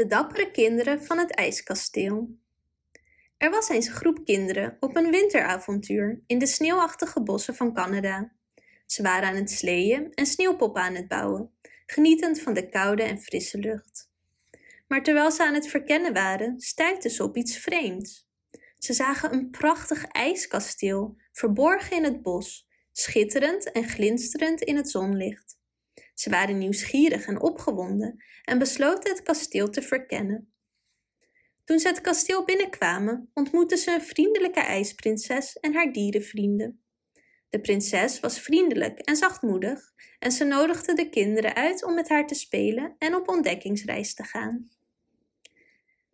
De dappere kinderen van het ijskasteel. Er was eens een groep kinderen op een winteravontuur in de sneeuwachtige bossen van Canada. Ze waren aan het sleeën en sneeuwpoppen aan het bouwen, genietend van de koude en frisse lucht. Maar terwijl ze aan het verkennen waren, stuitten ze op iets vreemds. Ze zagen een prachtig ijskasteel, verborgen in het bos, schitterend en glinsterend in het zonlicht. Ze waren nieuwsgierig en opgewonden en besloten het kasteel te verkennen. Toen ze het kasteel binnenkwamen, ontmoetten ze een vriendelijke ijsprinses en haar dierenvrienden. De prinses was vriendelijk en zachtmoedig en ze nodigde de kinderen uit om met haar te spelen en op ontdekkingsreis te gaan.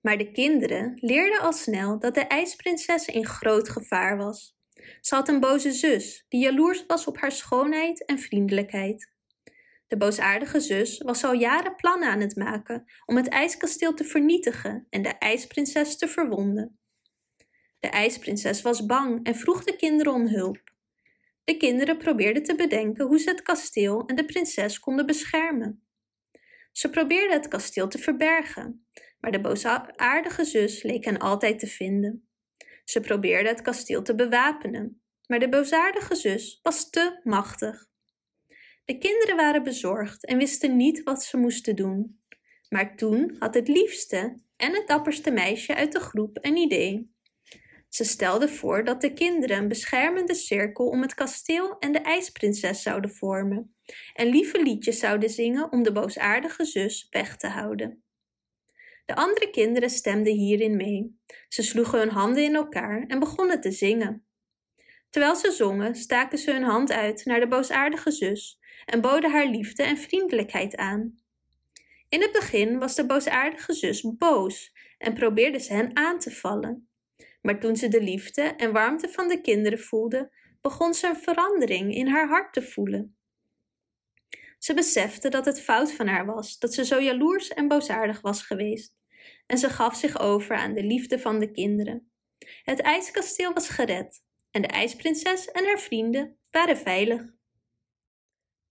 Maar de kinderen leerden al snel dat de ijsprinses in groot gevaar was. Ze had een boze zus die jaloers was op haar schoonheid en vriendelijkheid. De boosaardige zus was al jaren plannen aan het maken om het ijskasteel te vernietigen en de ijsprinses te verwonden. De ijsprinses was bang en vroeg de kinderen om hulp. De kinderen probeerden te bedenken hoe ze het kasteel en de prinses konden beschermen. Ze probeerden het kasteel te verbergen, maar de boosaardige zus leek hen altijd te vinden. Ze probeerden het kasteel te bewapenen, maar de boosaardige zus was te machtig. De kinderen waren bezorgd en wisten niet wat ze moesten doen. Maar toen had het liefste en het dapperste meisje uit de groep een idee. Ze stelde voor dat de kinderen een beschermende cirkel om het kasteel en de ijsprinses zouden vormen en lieve liedjes zouden zingen om de boosaardige zus weg te houden. De andere kinderen stemden hierin mee. Ze sloegen hun handen in elkaar en begonnen te zingen. Terwijl ze zongen, staken ze hun hand uit naar de boosaardige zus en boden haar liefde en vriendelijkheid aan. In het begin was de boosaardige zus boos en probeerde ze hen aan te vallen. Maar toen ze de liefde en warmte van de kinderen voelde, begon ze een verandering in haar hart te voelen. Ze besefte dat het fout van haar was dat ze zo jaloers en boosaardig was geweest, en ze gaf zich over aan de liefde van de kinderen. Het ijskasteel was gered en de ijsprinses en haar vrienden waren veilig.